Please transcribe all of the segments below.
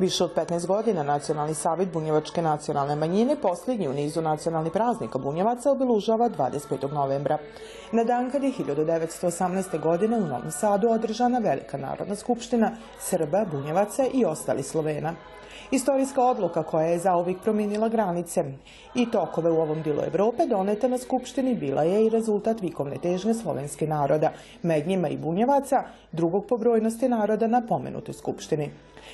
Više od 15 godina Nacionalni savjet Bunjevačke nacionalne manjine posljednji u nizu nacionalnih praznika Bunjevaca obilužava 25. novembra. Na dan kad je 1918. godine u Novom Sadu održana Velika narodna skupština Srba, Bunjevaca i ostali Slovena. Istorijska odluka koja je zauvijek promijenila granice i tokove u ovom dilu Evrope doneta na Skupštini bila je i rezultat vikovne težnje slovenske naroda, med njima i bunjevaca, drugog po brojnosti naroda na pomenutoj Skupštini.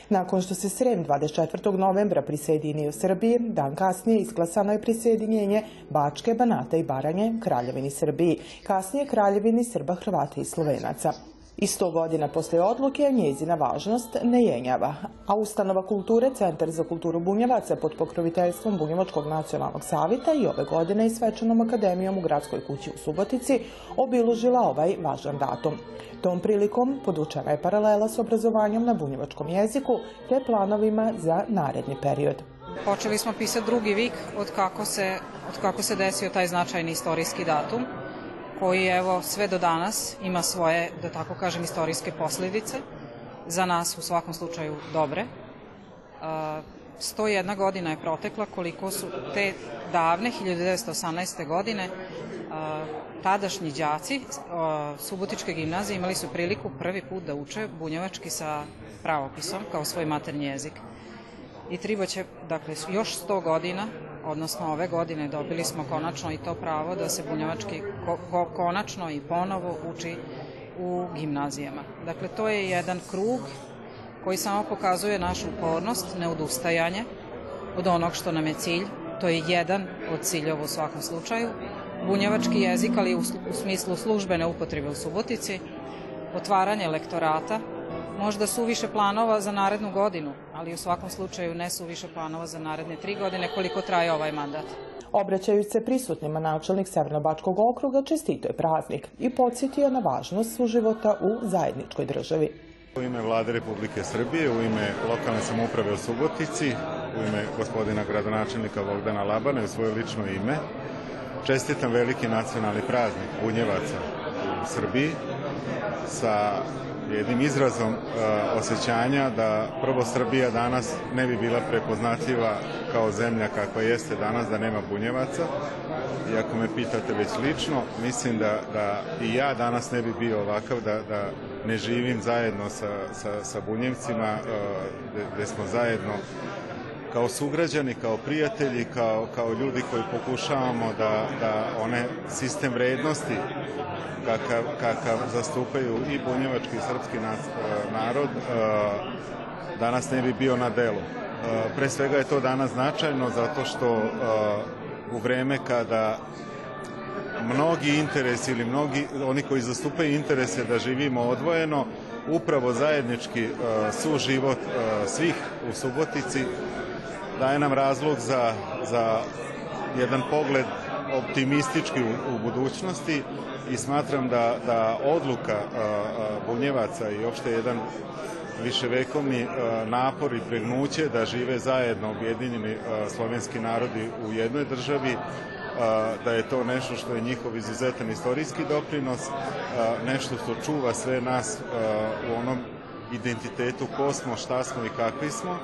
Nakon što se Srem 24. novembra prisjedinio Srbiji, dan kasnije izglasano je prisjedinjenje Bačke, Banata i Baranje Kraljevini Srbiji, kasnije Kraljevini Srba, Hrvata i Slovenaca. I sto godina poslije odluke njezina važnost ne jenjava, a Ustanova kulture Centar za kulturu Bunjevaca pod pokroviteljstvom Bunjevačkog nacionalnog savjeta i ove godine i Svečanom akademijom u Gradskoj kući u Subotici obilužila ovaj važan datum. Tom prilikom podučena je paralela s obrazovanjem na bunjevačkom jeziku te planovima za naredni period. Počeli smo pisati drugi vik od kako se, od kako se desio taj značajni istorijski datum koji evo sve do danas ima svoje, da tako kažem, istorijske posljedice, za nas u svakom slučaju dobre. 101 godina je protekla koliko su te davne 1918. godine tadašnji đaci Subotičke gimnazije imali su priliku prvi put da uče bunjevački sa pravopisom kao svoj maternji jezik. I Tribo će, dakle, još 100 godina odnosno ove godine dobili smo konačno i to pravo da se bunjevački konačno i ponovo uči u gimnazijama. Dakle, to je jedan krug koji samo pokazuje našu upornost, neodustajanje od onog što nam je cilj. To je jedan od ciljeva u svakom slučaju. Bunjevački jezik, ali u, u smislu službene upotrebe u Subotici, otvaranje lektorata, možda su više planova za narednu godinu, ali u svakom slučaju ne su više planova za naredne tri godine koliko traje ovaj mandat. Obraćajući se prisutnima načelnik Severnobačkog okruga čestito je praznik i podsjetio na važnost suživota u zajedničkoj državi. U ime vlade Republike Srbije, u ime lokalne samouprave u Subotici, u ime gospodina gradonačelnika Bogdana Labana i u svoje lično ime, čestitam veliki nacionalni praznik Bunjevaca u Srbiji sa jednim izrazom e, osjećanja da prvo Srbija danas ne bi bila prepoznatljiva kao zemlja kakva jeste danas, da nema bunjevaca. I ako me pitate već lično, mislim da, da i ja danas ne bi bio ovakav, da, da ne živim zajedno sa, sa, sa bunjevcima, e, gde smo zajedno kao sugrađani, kao prijatelji, kao, kao ljudi koji pokušavamo da, da one sistem vrednosti kakav, kakav zastupaju i bunjevački i srpski e, narod e, danas ne bi bio na delu. E, pre svega je to danas značajno zato što u vreme kada mnogi interesi ili mnogi oni koji zastupaju interese da živimo odvojeno upravo zajednički suživot svih u Subotici daje nam razlog za, za jedan pogled optimistički u, u budućnosti i smatram da, da odluka a, a, bunjevaca i opšte jedan viševekovni napor i pregnuće da žive zajedno objedinjeni slovenski narodi u jednoj državi, da je to nešto što je njihov izuzetan istorijski doprinos, nešto što čuva sve nas u onom identitetu ko smo, šta smo i kakvi smo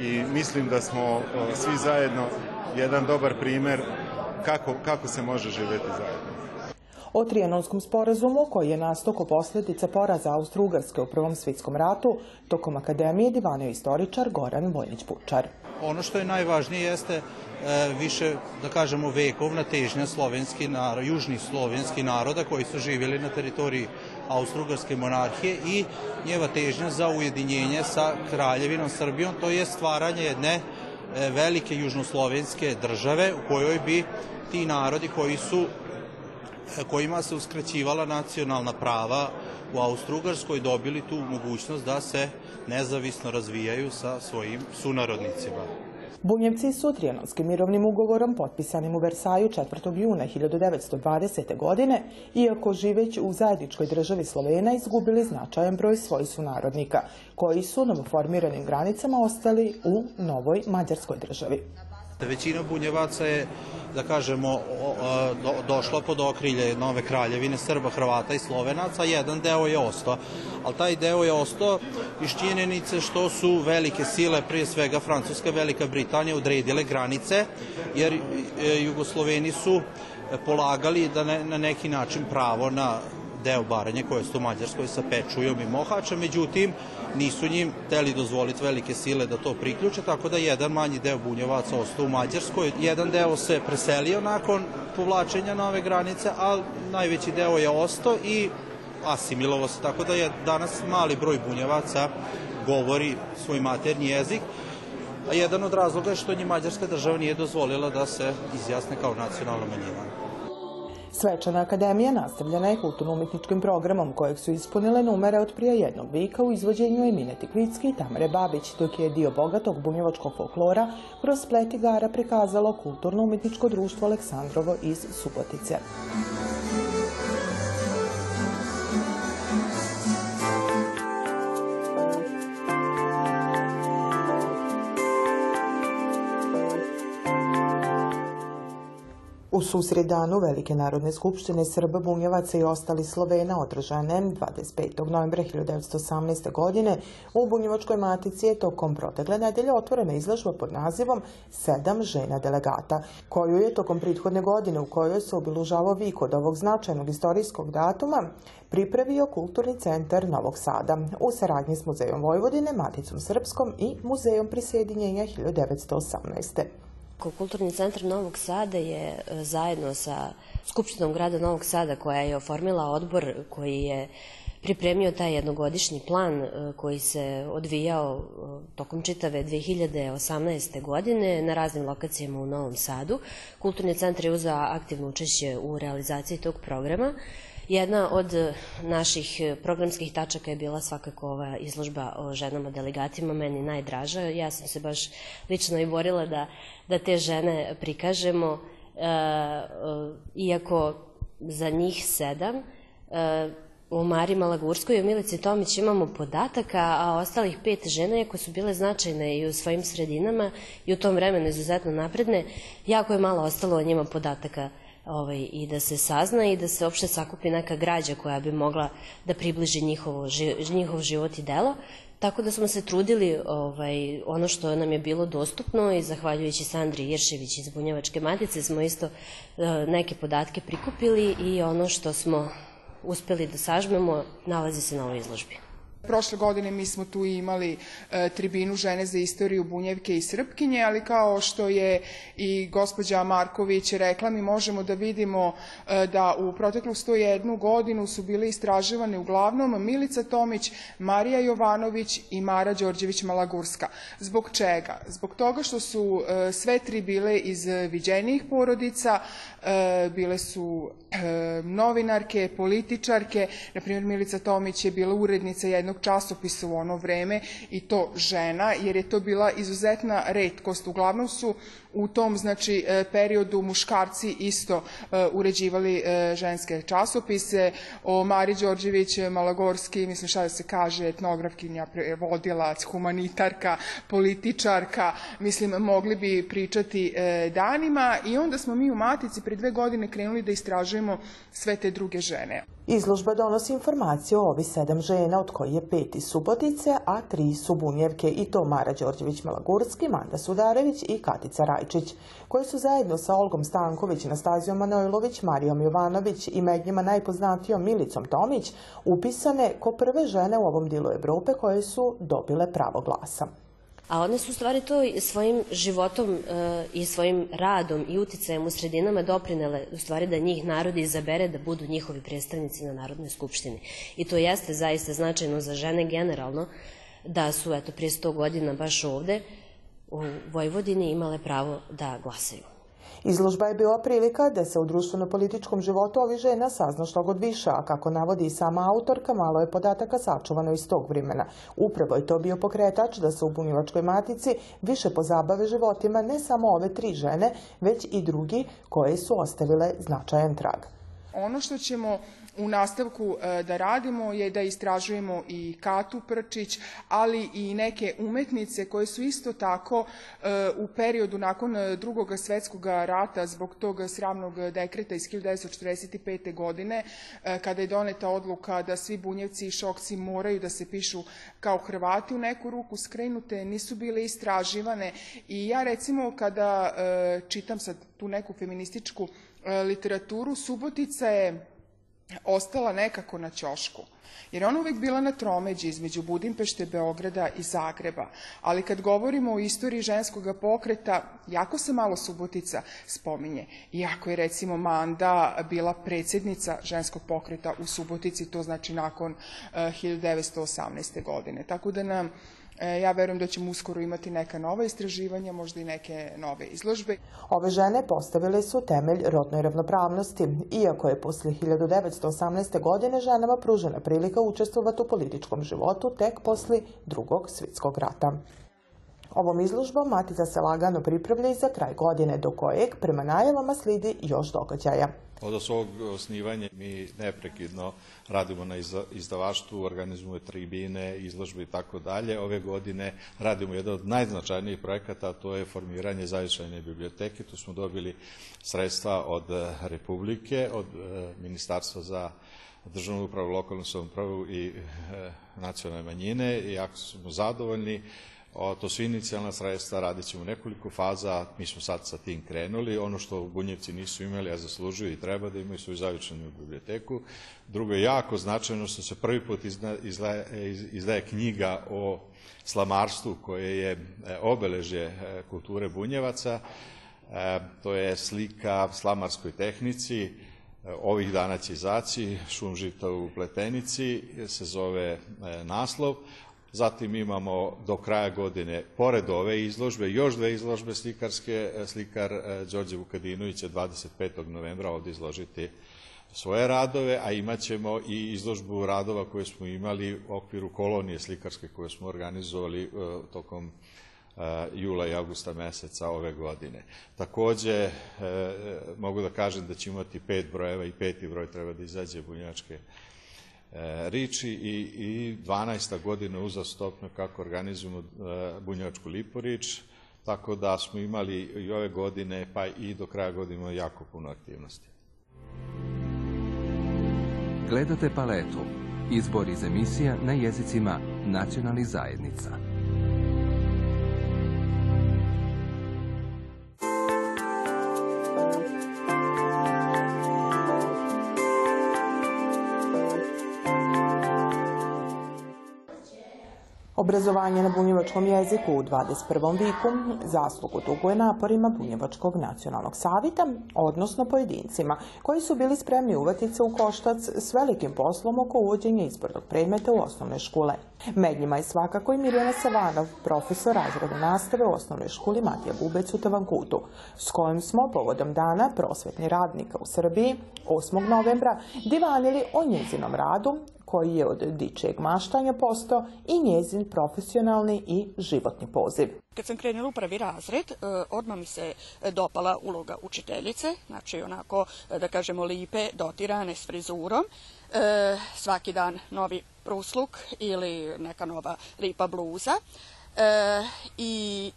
i mislim da smo svi zajedno jedan dobar primer kako, kako se može živeti zajedno. O Trijanonskom sporazumu, koji je nastao ko posljedica poraza Austro-Ugarske u Prvom svjetskom ratu, tokom Akademije divanio istoričar Goran Vojnić-Pučar. Ono što je najvažnije jeste e, više, da kažemo, vekovna težnja slovenski narod, južnih slovenskih naroda koji su živjeli na teritoriji Austro-Ugarske monarhije i njeva težnja za ujedinjenje sa kraljevinom Srbijom, to je stvaranje jedne e, velike južnoslovenske države u kojoj bi ti narodi koji su kojima se uskraćivala nacionalna prava u Austrougarskoj dobili tu mogućnost da se nezavisno razvijaju sa svojim sunarodnicima. Bunjevci su Trijanonskim mirovnim ugovorom potpisanim u Versaju 4. juna 1920. godine, iako živeć u zajedničkoj državi Slovena, izgubili značajan broj svojih sunarodnika, koji su novoformiranim granicama ostali u novoj mađarskoj državi. Većina bunjevaca je da kažemo, do, došla pod okrilje nove kraljevine Srba, Hrvata i Slovenaca, jedan deo je ostao. Ali taj deo je ostao iz činjenice što su velike sile, prije svega Francuska, Velika Britanija, odredile granice, jer e, Jugosloveni su polagali da ne, na neki način pravo na deo Baranje koje su u Mađarskoj sa Pečujom i Mohača, međutim nisu njim teli dozvoliti velike sile da to priključe, tako da jedan manji deo bunjevaca ostao u Mađarskoj. Jedan deo se preselio nakon povlačenja nove granice, a najveći deo je ostao i asimilovo se, tako da je danas mali broj bunjevaca govori svoj maternji jezik, a jedan od razloga je što njih Mađarska država nije dozvolila da se izjasne kao nacionalna manjina. Svečana akademija nastavljena je kulturno-umetničkim programom kojeg su ispunile numere od prije jednog vika u izvođenju Emine Tikvicki i Tamare Babić, dok je dio bogatog bunjevačkog folklora kroz splet igara prikazalo kulturno-umetničko društvo Aleksandrovo iz Subotice. Susred danu Velike narodne skupštine Srba, Bunjevaca i ostali Slovena održane 25. novembra 1918. godine u Bunjevačkoj matici je tokom protekle nedelje otvorena izložba pod nazivom Sedam žena delegata, koju je tokom prethodne godine u kojoj se obilužavao vik od ovog značajnog istorijskog datuma pripravio Kulturni centar Novog Sada u saradnji s Muzejom Vojvodine, Maticom Srpskom i Muzejom prisjedinjenja 1918. Kulturni centar Novog Sada je e, zajedno sa Skupštinom grada Novog Sada koja je oformila odbor koji je pripremio taj jednogodišnji plan e, koji se odvijao e, tokom čitave 2018. godine na raznim lokacijama u Novom Sadu. Kulturni centar je uzao aktivno učešće u realizaciji tog programa. Jedna od naših programskih tačaka je bila svakako ova izložba o ženama delegatima, meni najdraža. Ja sam se baš lično i borila da, da te žene prikažemo, e, e, iako za njih sedam, e, u Mari Malagurskoj i u Milici Tomić imamo podataka, a ostalih pet žena, iako su bile značajne i u svojim sredinama i u tom vremenu izuzetno napredne, jako je malo ostalo o njima podataka ovaj, i da se sazna i da se uopšte sakupi neka građa koja bi mogla da približi njihovo, njihov život i delo. Tako da smo se trudili ovaj, ono što nam je bilo dostupno i zahvaljujući Sandri Iršević iz Bunjevačke matice smo isto eh, neke podatke prikupili i ono što smo uspeli da sažmemo nalazi se na ovoj izložbi. Prošle godine mi smo tu imali e, tribinu žene za istoriju Bunjevke i Srpkinje, ali kao što je i gospođa Marković rekla, mi možemo da vidimo e, da u proteklu 101 godinu su bile istraživane uglavnom Milica Tomić, Marija Jovanović i Mara Đorđević Malagurska. Zbog čega? Zbog toga što su e, sve tri bile iz viđenijih porodica, e, bile su e, novinarke, političarke, na primjer Milica Tomić je bila urednica jednog časopisa u ono vreme i to žena, jer je to bila izuzetna redkost. Uglavnom su u tom znači e, periodu muškarci isto e, uređivali e, ženske časopise. O Mari Đorđević Malagorski, mislim šta da se kaže, etnografkinja, vodilac, humanitarka, političarka, mislim mogli bi pričati danima i onda smo mi u Matici pre dve godine krenuli da istražujemo sve te druge žene. Izložba donosi informacije o ovi sedam žena, od koji je pet iz Subotice, a tri su Bunjevke i to Mara Đorđević-Malagurski, Manda Sudarević i Katica Rajčić, koje su zajedno sa Olgom Stanković, Anastazijom Manojlović, Marijom Jovanović i med njima najpoznatijom Milicom Tomić upisane ko prve žene u ovom dilu Evrope koje su dobile pravo glasa. A one su u stvari to svojim životom e, i svojim radom i uticajem u sredinama doprinele u stvari da njih narod izabere da budu njihovi predstavnici na Narodnoj skupštini. I to jeste zaista značajno za žene generalno da su eto prije 100 godina baš ovde u Vojvodini imale pravo da glasaju. Izložba je bila prilika da se u društveno-političkom životu ovih žena sazna što god više, a kako navodi i sama autorka, malo je podataka sačuvano iz tog vremena. Upravo je to bio pokretač da se u Bunjevačkoj matici više pozabave životima ne samo ove tri žene, već i drugi koje su ostavile značajan trag. Ono što ćemo u nastavku e, da radimo je da istražujemo i Katu Prčić, ali i neke umetnice koje su isto tako e, u periodu nakon drugog svetskog rata zbog tog sramnog dekreta iz 1945. godine, e, kada je doneta odluka da svi bunjevci i šokci moraju da se pišu kao Hrvati u neku ruku skrenute, nisu bile istraživane i ja recimo kada čitam sad tu neku feminističku literaturu, Subotica je ostala nekako na ćošku. Jer ona uvek bila na tromeđi između Budimpešte, Beograda i Zagreba. Ali kad govorimo o istoriji ženskog pokreta, jako se malo Subotica spominje. Iako je recimo Manda bila predsednica ženskog pokreta u Subotici, to znači nakon uh, eh, 1918. godine. Tako da nam ja verujem da ćemo uskoro imati neka nova istraživanja, možda i neke nove izložbe. Ove žene postavile su temelj rodnoj ravnopravnosti, iako je posle 1918. godine ženama pružena prilika učestvovati u političkom životu tek posle drugog svjetskog rata. Ovom izložbom Matica se lagano pripravlja i za kraj godine, do kojeg prema najavama slidi još događaja. Od svog osnivanja mi neprekidno radimo na izdavaštvu, organizujemo tribine, izložbe i tako dalje. Ove godine radimo jedan od najznačajnijih projekata, a to je formiranje zavičajne biblioteke. Tu smo dobili sredstva od Republike, od e, Ministarstva za državnu upravu, lokalnu samoupravu i e, nacionalne manjine i jako smo zadovoljni. To su inicijalna sredstva, radit ćemo nekoliko faza, mi smo sad sa tim krenuli. Ono što Bunjevci nisu imali, a zaslužuju i treba da imaju svoju zavičanu biblioteku. Drugo je jako značajno što se prvi put izdaje, izdaje knjiga o slamarstvu koje je e, obeležje e, kulture Bunjevaca. E, to je slika slamarskoj tehnici, ovih dana će izaći, šum žita u pletenici, se zove naslov. Zatim imamo do kraja godine, pored ove izložbe, još dve izložbe slikarske. Slikar e, Đorđe Vukadinović će 25. novembra ovde izložiti svoje radove, a imaćemo i izložbu radova koje smo imali u okviru kolonije slikarske koje smo organizovali e, tokom e, jula i augusta meseca ove godine. Takođe, mogu da kažem da će imati pet brojeva i peti broj treba da izađe bunjačke E, Riči i, i 12. godina uzastopno kako organizujemo e, Bunjevačku Liporič, tako da smo imali i ove godine, pa i do kraja godine jako puno aktivnosti. Gledate paletu. Izbor iz emisija na jezicima nacionalnih zajednica. Obrazovanje na bunjevačkom jeziku u 21. viku zaslugu duguje naporima Bunjevačkog nacionalnog savita, odnosno pojedincima, koji su bili spremni uvati se u koštac s velikim poslom oko uvođenja izbornog predmeta u osnovne škole. Med njima je svakako i Mirjana Savanov, profesor razreda nastave u osnovnoj školi Matija Bubec u Tavankutu, s kojim smo povodom dana prosvetni radnika u Srbiji 8. novembra divanili o njezinom radu, koji je od dičeg maštanja postao i njezin profesionalni i životni poziv. Kad sam krenula u prvi razred, e, odmah mi se dopala uloga učiteljice, znači onako, e, da kažemo, lipe, dotirane s frizurom. E, svaki dan novi prusluk ili neka nova lipa bluza. I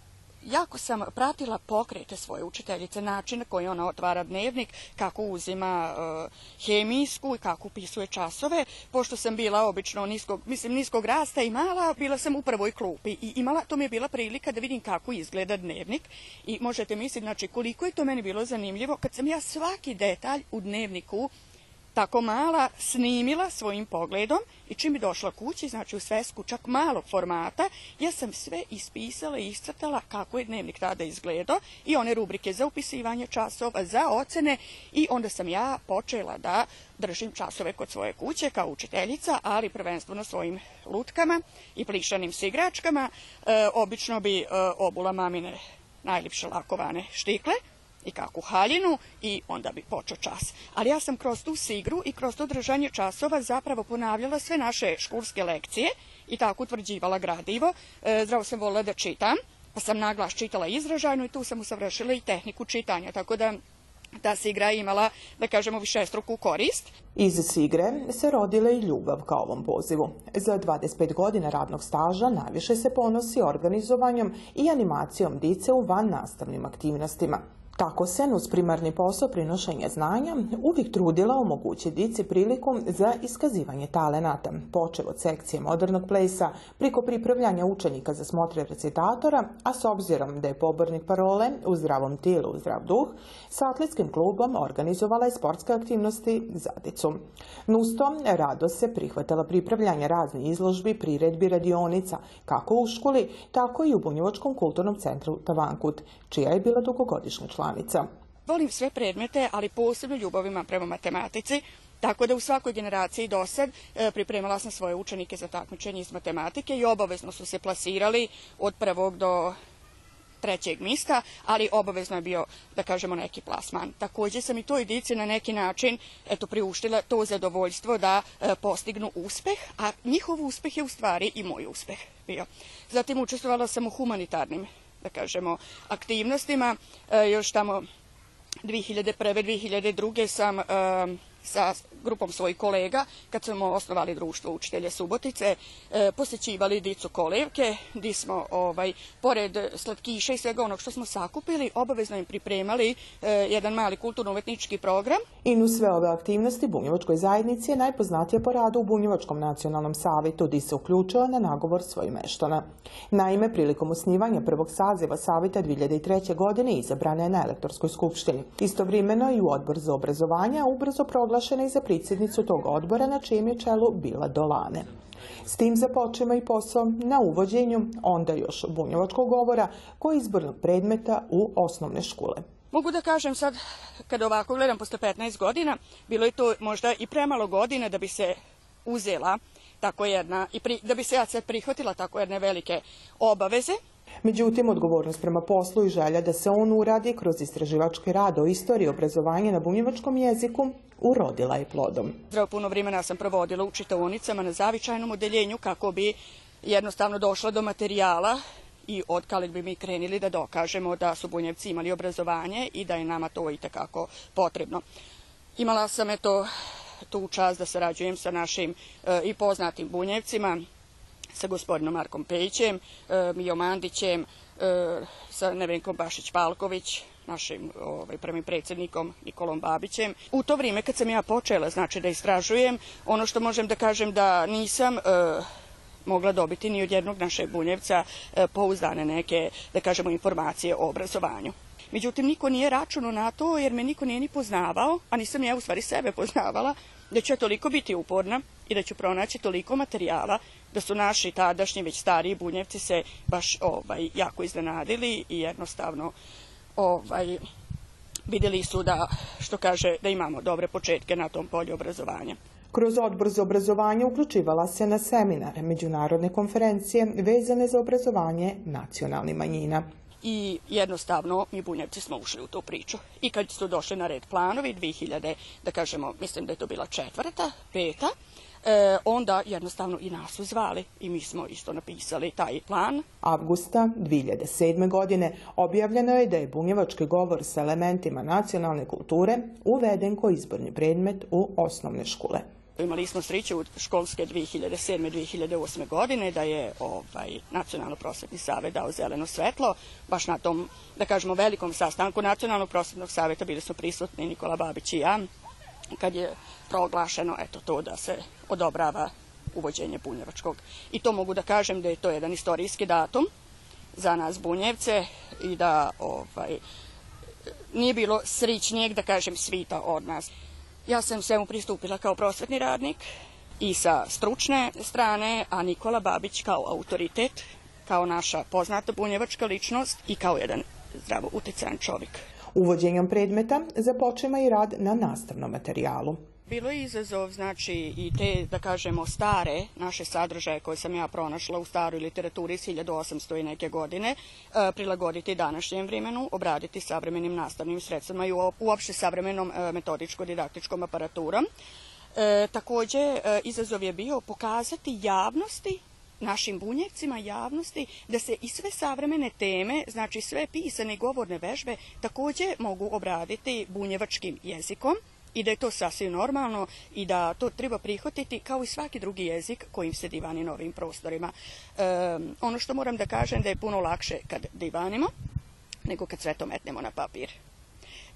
jako sam pratila pokrete svoje učiteljice, način na koji ona otvara dnevnik, kako uzima uh, hemijsku i kako upisuje časove. Pošto sam bila obično niskog, mislim, niskog rasta i mala, bila sam u prvoj klupi i imala, to mi je bila prilika da vidim kako izgleda dnevnik i možete misliti, znači, koliko je to meni bilo zanimljivo kad sam ja svaki detalj u dnevniku tako mala snimila svojim pogledom i čim bi došla kući, znači u svesku čak malog formata, ja sam sve ispisala i iscrtala kako je dnevnik tada izgledao i one rubrike za upisivanje časova, za ocene i onda sam ja počela da držim časove kod svoje kuće kao učiteljica, ali prvenstveno svojim lutkama i plišanim se igračkama. E, obično bi e, obula mamine najljepše lakovane štikle, i kakvu haljinu i onda bi počeo čas. Ali ja sam kroz tu sigru i kroz to držanje časova zapravo ponavljala sve naše školske lekcije i tako utvrđivala gradivo. E, zdravo sam volila da čitam, pa sam naglas čitala izražajno i tu sam usavršila i tehniku čitanja, tako da ta se igra imala, da kažemo, višestruku korist. Iz Sigre se rodila i ljubav ka ovom pozivu. Za 25 godina radnog staža najviše se ponosi organizovanjem i animacijom dice u van nastavnim aktivnostima. Tako se uz primarni posao prinošenja znanja uvijek trudila omogući dici priliku za iskazivanje talenata, počeo od sekcije modernog plesa, priko pripravljanja učenika za smotre recitatora, a s obzirom da je pobornik parole u zdravom tilu, u zdrav duh, sa atletskim klubom organizovala je sportske aktivnosti za dicu. Nusto rado se prihvatala pripravljanja raznih izložbi, priredbi, radionica, kako u školi, tako i u Bunjevačkom kulturnom centru Tavankut, čija je bila dugogodišnja članica članica. Volim sve predmete, ali posebno ljubavima prema matematici, tako da u svakoj generaciji do sad e, pripremala sam svoje učenike za takmičenje iz matematike i obavezno su se plasirali od prvog do trećeg mista, ali obavezno je bio, da kažemo, neki plasman. Takođe sam i toj dici na neki način eto, priuštila to zadovoljstvo da e, postignu uspeh, a njihov uspeh je u stvari i moj uspeh bio. Zatim učestvovala sam u humanitarnim da kažemo, aktivnostima. E, još tamo 2001. 2002. sam e, sa grupom svojih kolega, kad smo osnovali društvo učitelja Subotice, e, posećivali Dicu Kolevke, gdje smo, ovaj, pored slatkiša i svega onog što smo sakupili, obavezno im pripremali e, jedan mali kulturno-umetnički program. I u sve ove aktivnosti Bunjevačkoj zajednici je najpoznatija po radu u Bunjevačkom nacionalnom savetu, gdje se uključio na nagovor svoj meštona. Naime, prilikom osnivanja prvog saziva savjeta 2003. godine izabrana je na elektorskoj skupštini. Istovremeno i u odbor za obrazovanje, ubrzo proglašena i za predsjednicu tog odbora na čijem je čelu bila Dolane. S tim započema i posao na uvođenju onda još bunjevačkog govora koji izbornog predmeta u osnovne škole. Mogu da kažem sad, kada ovako gledam posle 15 godina, bilo je to možda i premalo godina da bi se uzela tako jedna, i pri, da bi se ja sad prihvatila tako jedne velike obaveze, Međutim, odgovornost prema poslu i želja da se on uradi kroz istraživački rad o istoriji obrazovanja na bunjevačkom jeziku urodila je plodom. Zdravo puno vremena sam provodila u čitaonicama na zavičajnom odeljenju kako bi jednostavno došla do materijala i od kada bi mi krenili da dokažemo da su bunjevci imali obrazovanje i da je nama to i takako potrebno. Imala sam eto tu čast da sarađujem sa našim e, i poznatim bunjevcima, sa gospodinom Markom Pejićem, e, Mijom Mandićem, e, sa Nevenkom Bašić-Palković, našim ovaj, prvim predsjednikom Nikolom Babićem. U to vrijeme kad sam ja počela znači, da istražujem, ono što možem da kažem da nisam e, mogla dobiti ni od jednog našeg bunjevca e, pouzdane neke, da kažemo, informacije o obrazovanju. Međutim, niko nije računao na to jer me niko nije ni poznavao, a nisam ja u stvari sebe poznavala, da ću ja toliko biti uporna i da ću pronaći toliko materijala da su naši tadašnji već stariji bunjevci se baš ovaj, jako iznenadili i jednostavno ovaj, videli su da, što kaže, da imamo dobre početke na tom polju obrazovanja. Kroz odbor za obrazovanje uključivala se na seminare, međunarodne konferencije vezane za obrazovanje nacionalnih manjina. I jednostavno mi bunjevci smo ušli u tu priču. I kad su došli na red planovi 2000, da kažemo, mislim da je to bila četvrta, peta, e, onda jednostavno i nas su zvali i mi smo isto napisali taj plan. Avgusta 2007. godine objavljeno je da je bunjevački govor sa elementima nacionalne kulture uveden ko izborni predmet u osnovne škole. Imali smo sreće u školske 2007-2008. godine da je ovaj, Nacionalno prosvetni savet dao zeleno svetlo. Baš na tom, da kažemo, velikom sastanku Nacionalnog prosvetnog saveta bili su prisutni Nikola Babić i ja kad je proglašeno eto to da se odobrava uvođenje bunjevačkog. I to mogu da kažem da je to jedan istorijski datum za nas bunjevce i da ovaj, nije bilo srićnijeg, da kažem, svita od nas. Ja sam svemu pristupila kao prosvetni radnik i sa stručne strane, a Nikola Babić kao autoritet, kao naša poznata bunjevačka ličnost i kao jedan zdravo utecajan čovjek. Uvođenjem predmeta započema i rad na nastavnom materijalu. Bilo je izazov, znači, i te, da kažemo, stare naše sadržaje koje sam ja pronašla u staroj literaturi iz 1800 i neke godine, e, prilagoditi današnjem vremenu, obraditi savremenim nastavnim sredstvima i uopšte savremenom e, metodičko-didaktičkom aparaturom. E, takođe, e, izazov je bio pokazati javnosti našim bunjevcima, javnosti, da se i sve savremene teme, znači sve pisane i govorne vežbe, takođe mogu obraditi bunjevačkim jezikom i da je to sasvim normalno i da to treba prihvatiti kao i svaki drugi jezik kojim se divani na ovim prostorima. E, ono što moram da kažem da je puno lakše kad divanimo nego kad sve to metnemo na papir.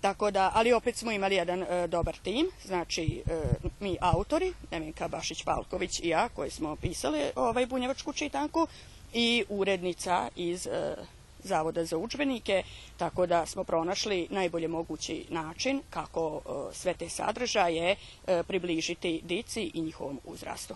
Tako da, ali opet smo imali jedan e, dobar tim, znači e, mi autori, Nevenka Bašić-Palković i ja, koji smo pisali ovaj bunjevačku čitanku i urednica iz e, Zavoda za učbenike, tako da smo pronašli najbolje mogući način kako e, sve te sadržaje e, približiti dici i njihovom uzrastu.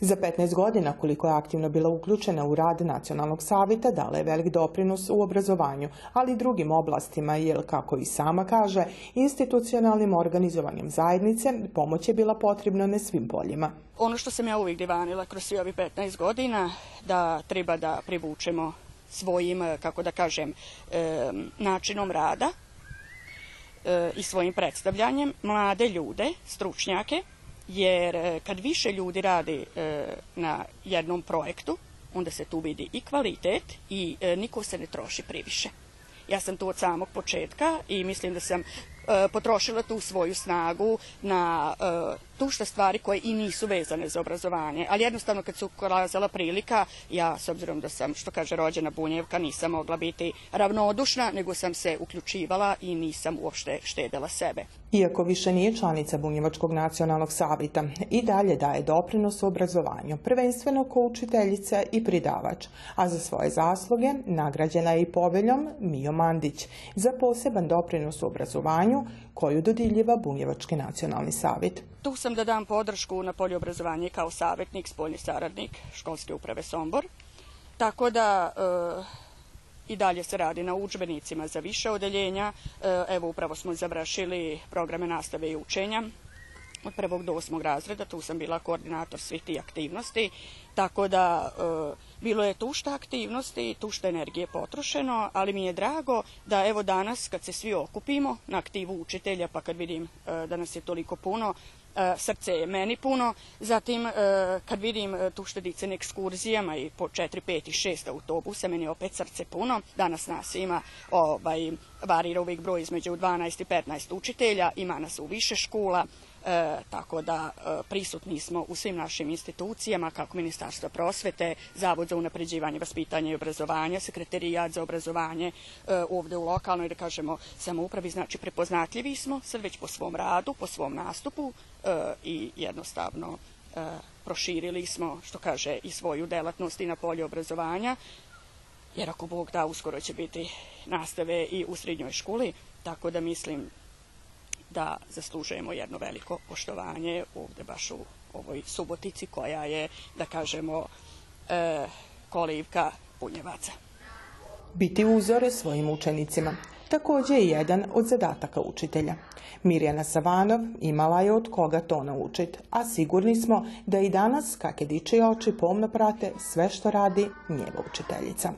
Za 15 godina koliko je aktivno bila uključena u rad Nacionalnog savita dala je velik doprinos u obrazovanju, ali i drugim oblastima, jer, kako i sama kaže, institucionalnim organizovanjem zajednice pomoć je bila potrebna na svim poljima. Ono što sam ja uvijek divanila kroz svi ovih 15 godina, da treba da privučemo svojim, kako da kažem, načinom rada i svojim predstavljanjem mlade ljude, stručnjake, jer e, kad više ljudi radi na jednom projektu, onda se tu vidi i kvalitet i niko se ne troši priviše. Ja sam tu od samog početka i mislim da sam potrošila tu svoju snagu na tušta stvari koje i nisu vezane za obrazovanje, ali jednostavno kad se ukazala prilika, ja s obzirom da sam, što kaže, rođena Bunjevka, nisam mogla biti ravnodušna, nego sam se uključivala i nisam uopšte štedela sebe. Iako više nije članica Bunjevačkog nacionalnog savita, i dalje daje doprinos u obrazovanju, prvenstveno ko učiteljica i pridavač, a za svoje zasluge nagrađena je i poveljom Mio Mandić za poseban doprinos u obrazovanju koju dodiljiva Bunjevački nacionalni savjet. Tu sam da dam podršku na polju obrazovanja kao savjetnik, spoljni saradnik školske uprave Sombor. Tako da e, i dalje se radi na učbenicima za više odeljenja. E, evo upravo smo završili programe nastave i učenja od prvog do osmog razreda, tu sam bila koordinator svih tih aktivnosti, tako da e, bilo je tušta aktivnosti, tušta energije potrošeno, ali mi je drago da evo danas kad se svi okupimo na aktivu učitelja, pa kad vidim e, da nas je toliko puno, e, srce je meni puno. Zatim, e, kad vidim e, tu štedice na ekskurzijama i po 4, 5 i 6 autobusa, meni je opet srce puno. Danas nas ima, ovaj, varira uvijek broj između 12 i 15 učitelja, ima nas u više škola, E, tako da e, prisutni smo u svim našim institucijama, kako Ministarstvo prosvete, Zavod za unapređivanje vaspitanja i obrazovanja, Sekretarijat za obrazovanje e, ovde u lokalnoj, da kažemo, samoupravi, znači prepoznatljivi smo sad već po svom radu, po svom nastupu e, i jednostavno e, proširili smo, što kaže, i svoju delatnost i na polje obrazovanja, jer ako Bog da, uskoro će biti nastave i u srednjoj školi, tako da mislim da zaslužujemo jedno veliko poštovanje ovde baš u ovoj Subotici koja je, da kažemo, e, kolivka punjevaca. Biti uzore svojim učenicima takođe je jedan od zadataka učitelja. Mirjana Savanov imala je od koga to naučiti, a sigurni smo da i danas, kakve diče oči pomno prate sve što radi njeva učiteljica.